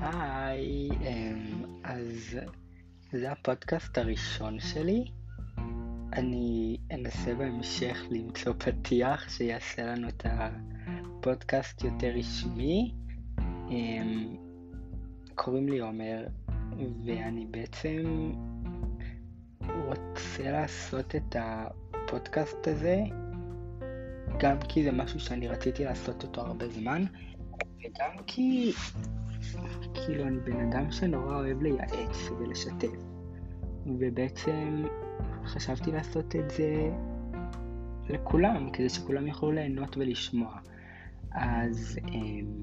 היי, אמ, אז זה הפודקאסט הראשון שלי. אני אנסה בהמשך למצוא פתיח שיעשה לנו את הפודקאסט יותר רשמי. אמ, קוראים לי עומר, ואני בעצם רוצה לעשות את הפודקאסט הזה, גם כי זה משהו שאני רציתי לעשות אותו הרבה זמן, וגם כי כאילו אני בן אדם שנורא אוהב לייעץ ולשתף, ובעצם חשבתי לעשות את זה לכולם, כדי שכולם יוכלו ליהנות ולשמוע. אז אמ,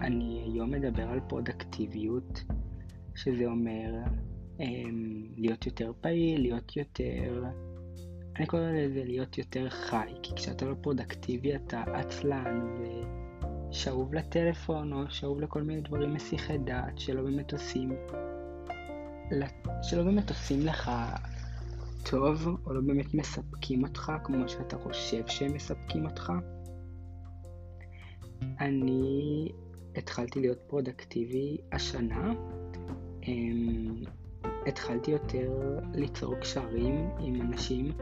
אני היום מדבר על פרודקטיביות, שזה אומר אמ, להיות יותר פעיל, להיות יותר... אני קורא לזה להיות יותר חי, כי כשאתה לא פרודקטיבי אתה עצלן ושאוב לטלפון או שאוב לכל מיני דברים מסיחי דעת שלא באמת עושים, שלא באמת עושים לך טוב או לא באמת מספקים אותך כמו שאתה חושב שהם מספקים אותך. אני התחלתי להיות פרודקטיבי השנה. אמ, התחלתי יותר ליצור קשרים עם אנשים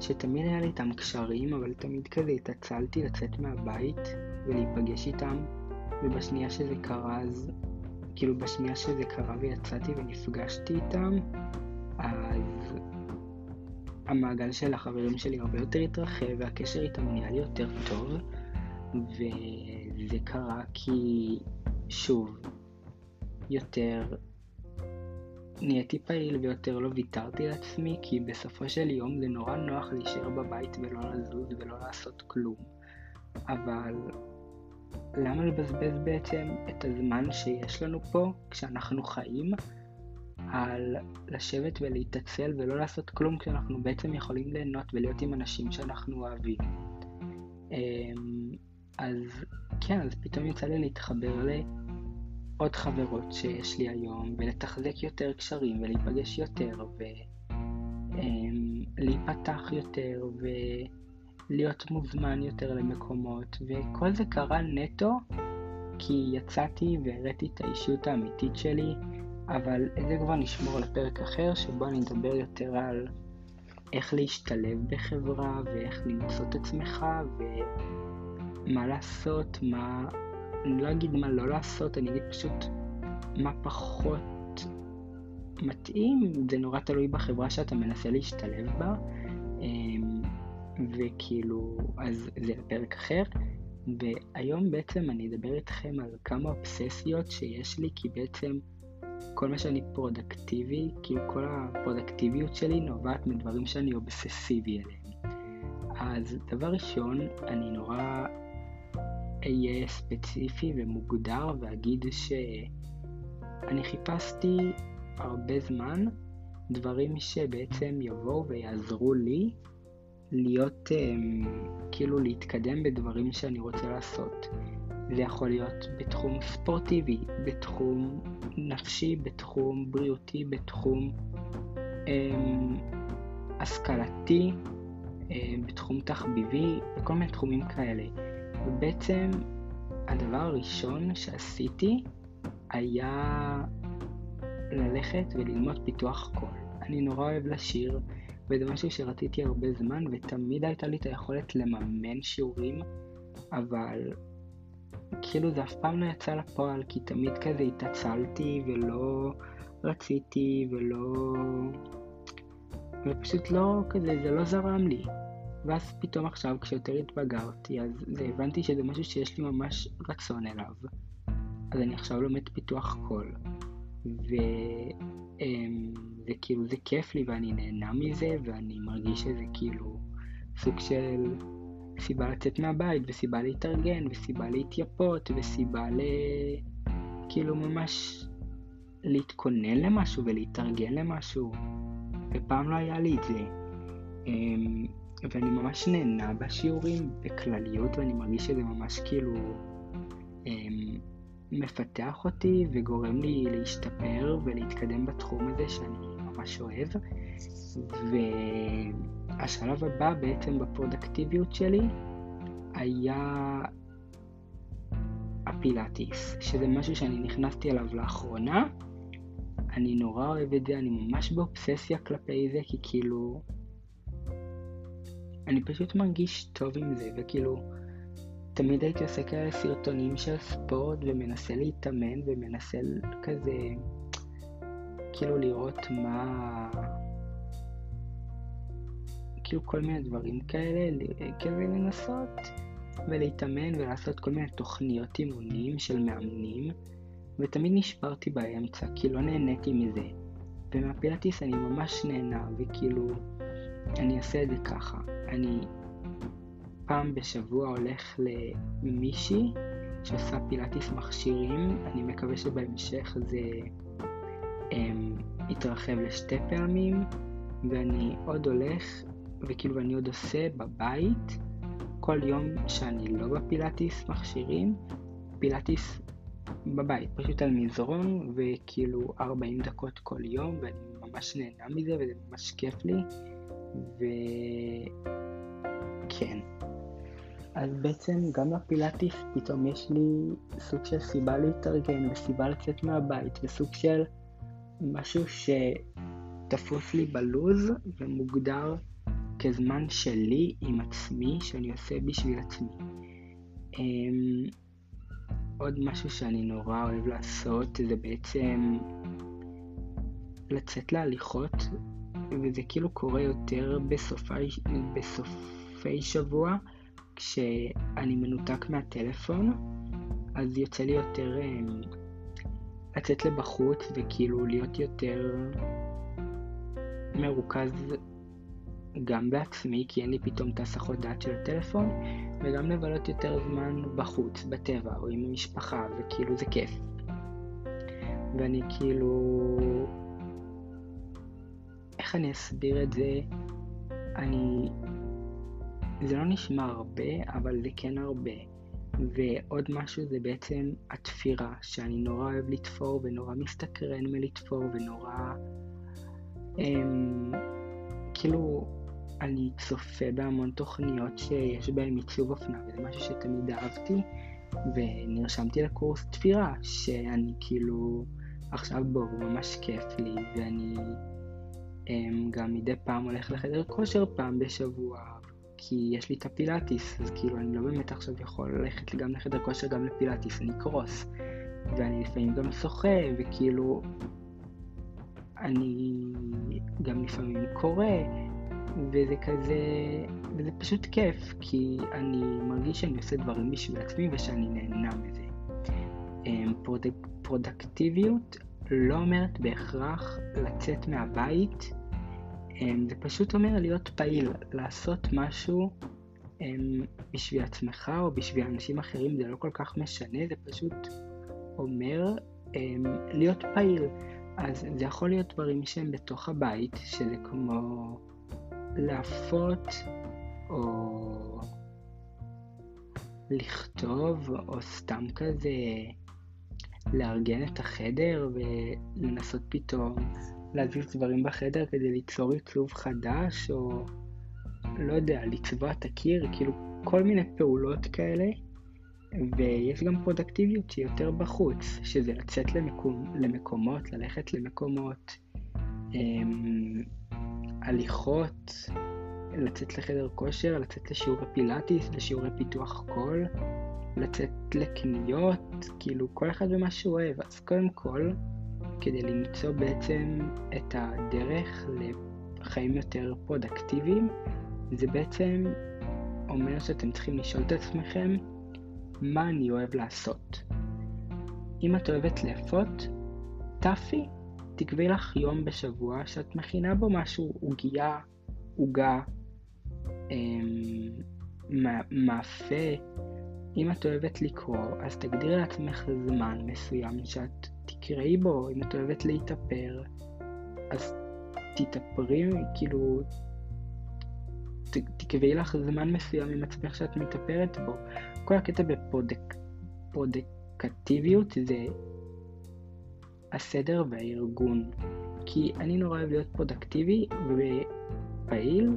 שתמיד היה לי איתם קשרים, אבל תמיד כזה התעצלתי לצאת מהבית ולהיפגש איתם, ובשנייה שזה קרה, אז כאילו בשנייה שזה קרה ויצאתי ונפגשתי איתם, אז המעגל של החברים שלי הרבה יותר התרחב והקשר איתם נהיה לי יותר טוב, וזה קרה כי, שוב, יותר נהייתי פעיל ויותר לא ויתרתי לעצמי, כי בסופו של יום זה נורא נוח להישאר בבית ולא לזוז ולא לעשות כלום. אבל למה לבזבז בעצם את הזמן שיש לנו פה, כשאנחנו חיים, על לשבת ולהתעצל ולא לעשות כלום, כשאנחנו בעצם יכולים ליהנות ולהיות עם אנשים שאנחנו אוהבים. אמ, אז כן, אז פתאום יצא לי להתחבר ל... עוד חברות שיש לי היום, ולתחזק יותר קשרים, ולהיפגש יותר, ולהיפתח אמ, יותר, ולהיות מוזמן יותר למקומות, וכל זה קרה נטו כי יצאתי והראיתי את האישיות האמיתית שלי, אבל זה כבר נשמור לפרק אחר, שבו אני אדבר יותר על איך להשתלב בחברה, ואיך למצוא את עצמך, ומה לעשות, מה... אני לא אגיד מה לא לעשות, אני אגיד פשוט מה פחות מתאים, זה נורא תלוי בחברה שאתה מנסה להשתלב בה, אמ, וכאילו, אז זה פרק אחר. והיום בעצם אני אדבר איתכם על כמה אובססיות שיש לי, כי בעצם כל מה שאני פרודקטיבי, כאילו כל הפרודקטיביות שלי נובעת מדברים שאני אובססיבי אליהם. אז דבר ראשון, אני נורא אהיה ספציפי ומוגדר ואגיד שאני חיפשתי הרבה זמן דברים שבעצם יבואו ויעזרו לי להיות, um, כאילו להתקדם בדברים שאני רוצה לעשות. זה יכול להיות בתחום ספורטיבי, בתחום נפשי, בתחום בריאותי, בתחום um, השכלתי, um, בתחום תחביבי, בכל מיני תחומים כאלה. ובעצם הדבר הראשון שעשיתי היה ללכת וללמוד פיתוח קול. אני נורא אוהב לשיר, וזה משהו שרציתי הרבה זמן, ותמיד הייתה לי את היכולת לממן שיעורים, אבל כאילו זה אף פעם לא יצא לפועל, כי תמיד כזה התעצלתי ולא רציתי ולא... ופשוט לא כזה, זה לא זרם לי. ואז פתאום עכשיו, כשיותר התבגרתי, אז זה, הבנתי שזה משהו שיש לי ממש רצון אליו. אז אני עכשיו לומד פיתוח קול. וזה אמ, כאילו, זה כיף לי ואני נהנה מזה, ואני מרגיש שזה כאילו סוג של סיבה לצאת מהבית, וסיבה להתארגן, וסיבה להתייפות, וסיבה ל... כאילו ממש להתכונן למשהו ולהתארגן למשהו. ופעם לא היה לי את זה. אמ, ואני ממש נהנה בשיעורים בכלליות, ואני מרגיש שזה ממש כאילו אמ, מפתח אותי וגורם לי להשתפר ולהתקדם בתחום הזה שאני ממש אוהב. והשלב הבא בעצם בפרודקטיביות שלי היה הפילאטיס, שזה משהו שאני נכנסתי אליו לאחרונה. אני נורא אוהב את זה, אני ממש באובססיה כלפי זה, כי כאילו... אני פשוט מרגיש טוב עם זה, וכאילו... תמיד הייתי עושה כאלה סרטונים של ספורט ומנסה להתאמן ומנסה כזה כאילו לראות מה כאילו כל מיני דברים כאלה, כזה לנסות ולהתאמן ולעשות כל מיני תוכניות אימונים של מאמנים ותמיד נשברתי באמצע, כי לא נהניתי מזה. ומהפילאטיס אני ממש נהנה וכאילו אני אעשה את זה ככה, אני פעם בשבוע הולך למישהי שעושה פילאטיס מכשירים, אני מקווה שבהמשך זה um, יתרחב לשתי פעמים, ואני עוד הולך, וכאילו אני עוד עושה בבית, כל יום שאני לא בפילאטיס מכשירים, פילאטיס בבית, פשוט על מזרון, וכאילו 40 דקות כל יום, ואני ממש נהנה מזה, וזה ממש כיף לי, וכן. אז בעצם גם לפילאטיס פתאום יש לי סוג של סיבה להתארגן וסיבה לצאת מהבית וסוג של משהו שתפוס לי בלוז ומוגדר כזמן שלי עם עצמי שאני עושה בשביל עצמי. Um, עוד משהו שאני נורא אוהב לעשות זה בעצם לצאת להליכות וזה כאילו קורה יותר בסופי, בסופי שבוע כשאני מנותק מהטלפון, אז יוצא לי יותר אה, לצאת לבחוץ וכאילו להיות יותר מרוכז גם בעצמי, כי אין לי פתאום את הסחות דעת של הטלפון, וגם לבלות יותר זמן בחוץ, בטבע, או עם המשפחה, וכאילו זה כיף. ואני כאילו... איך אני אסביר את זה? אני זה לא נשמע הרבה, אבל זה כן הרבה. ועוד משהו זה בעצם התפירה, שאני נורא אוהב לתפור ונורא מסתקרן מלתפור ונורא... אמ, כאילו, אני צופה בהמון תוכניות שיש בהן עיצוב אופנה, וזה משהו שתמיד אהבתי, ונרשמתי לקורס תפירה, שאני כאילו עכשיו בו, הוא ממש כיף לי, ואני אמ, גם מדי פעם הולך לחדר כושר פעם בשבוע, כי יש לי את הפילאטיס, אז כאילו אני לא באמת עכשיו יכול ללכת גם לחדר כושר, גם לפילאטיס, אני אקרוס. ואני לפעמים גם שוחה, וכאילו... אני גם לפעמים קורא, וזה כזה... וזה פשוט כיף, כי אני מרגיש שאני עושה דברים בשביל עצמי ושאני נהנה מזה. אמ, פרודק... פרודקטיביות לא אומרת בהכרח לצאת מהבית זה פשוט אומר להיות פעיל, לעשות משהו אמ, בשביל עצמך או בשביל אנשים אחרים, זה לא כל כך משנה, זה פשוט אומר אמ, להיות פעיל. אז זה יכול להיות דברים שהם בתוך הבית, שזה כמו להפות או לכתוב, או סתם כזה לארגן את החדר ולנסות פתאום להזיז דברים בחדר כדי ליצור עיצוב חדש, או לא יודע, לצבוע את הקיר, כאילו כל מיני פעולות כאלה. ויש גם פרודקטיביות שהיא יותר בחוץ, שזה לצאת למקום, למקומות, ללכת למקומות, אמ, הליכות, לצאת לחדר כושר, לצאת לשיעורי פילאטיס, לשיעורי פיתוח קול, לצאת לקניות, כאילו כל אחד ומה שהוא אוהב. אז קודם כל, כדי למצוא בעצם את הדרך לחיים יותר פרודקטיביים, זה בעצם אומר שאתם צריכים לשאול את עצמכם מה אני אוהב לעשות. אם את אוהבת לאפות, טאפי, תקבעי לך יום בשבוע שאת מכינה בו משהו, עוגייה, עוגה, אמ, מאפה. אם את אוהבת לקרוא, אז תגדירי לעצמך זמן מסוים שאת תקראי בו, אם את אוהבת להתאפר, אז תתאפרי, כאילו, תקבעי לך זמן מסוים עם עצמך שאת מתאפרת בו. כל הקטע בפרודקטיביות זה הסדר והארגון. כי אני נורא אוהב להיות פרודקטיבי ופעיל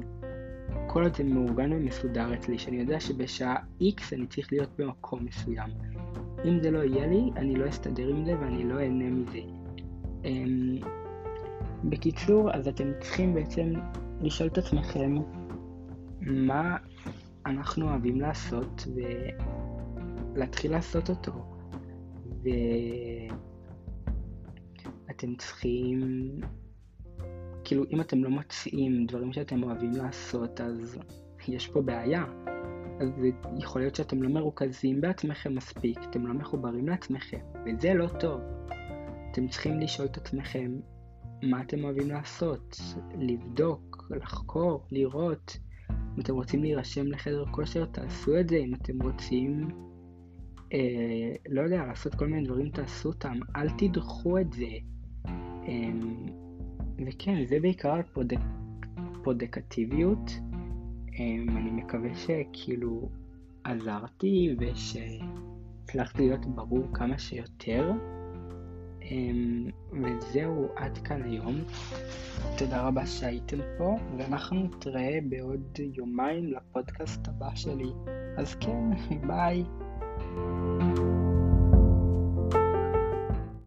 כל עוד זה מאורגן ומסודר אצלי, שאני יודע שבשעה X אני צריך להיות במקום מסוים. אם זה לא יהיה לי, אני לא אסתדר עם זה ואני לא אהנה מזה. אמ, בקיצור, אז אתם צריכים בעצם לשאול את עצמכם מה אנחנו אוהבים לעשות ולהתחיל לעשות אותו. ואתם צריכים, כאילו אם אתם לא מוצאים דברים שאתם אוהבים לעשות אז יש פה בעיה. אז יכול להיות שאתם לא מרוכזים בעצמכם מספיק, אתם לא מחוברים לעצמכם, וזה לא טוב. אתם צריכים לשאול את עצמכם מה אתם אוהבים לעשות, לבדוק, לחקור, לראות. אם אתם רוצים להירשם לחדר כושר, תעשו את זה. אם אתם רוצים, אה, לא יודע, לעשות כל מיני דברים, תעשו אותם. אל תדחו את זה. אה, וכן, זה בעיקר על פרודק... פרודקטיביות. אה, אני מקווה שכאילו עזרתי ושהצלחתי להיות ברור כמה שיותר. אמ, וזהו עד כאן היום. תודה רבה שהייתם פה, ואנחנו נתראה בעוד יומיים לפודקאסט הבא שלי. אז כן, ביי. thank you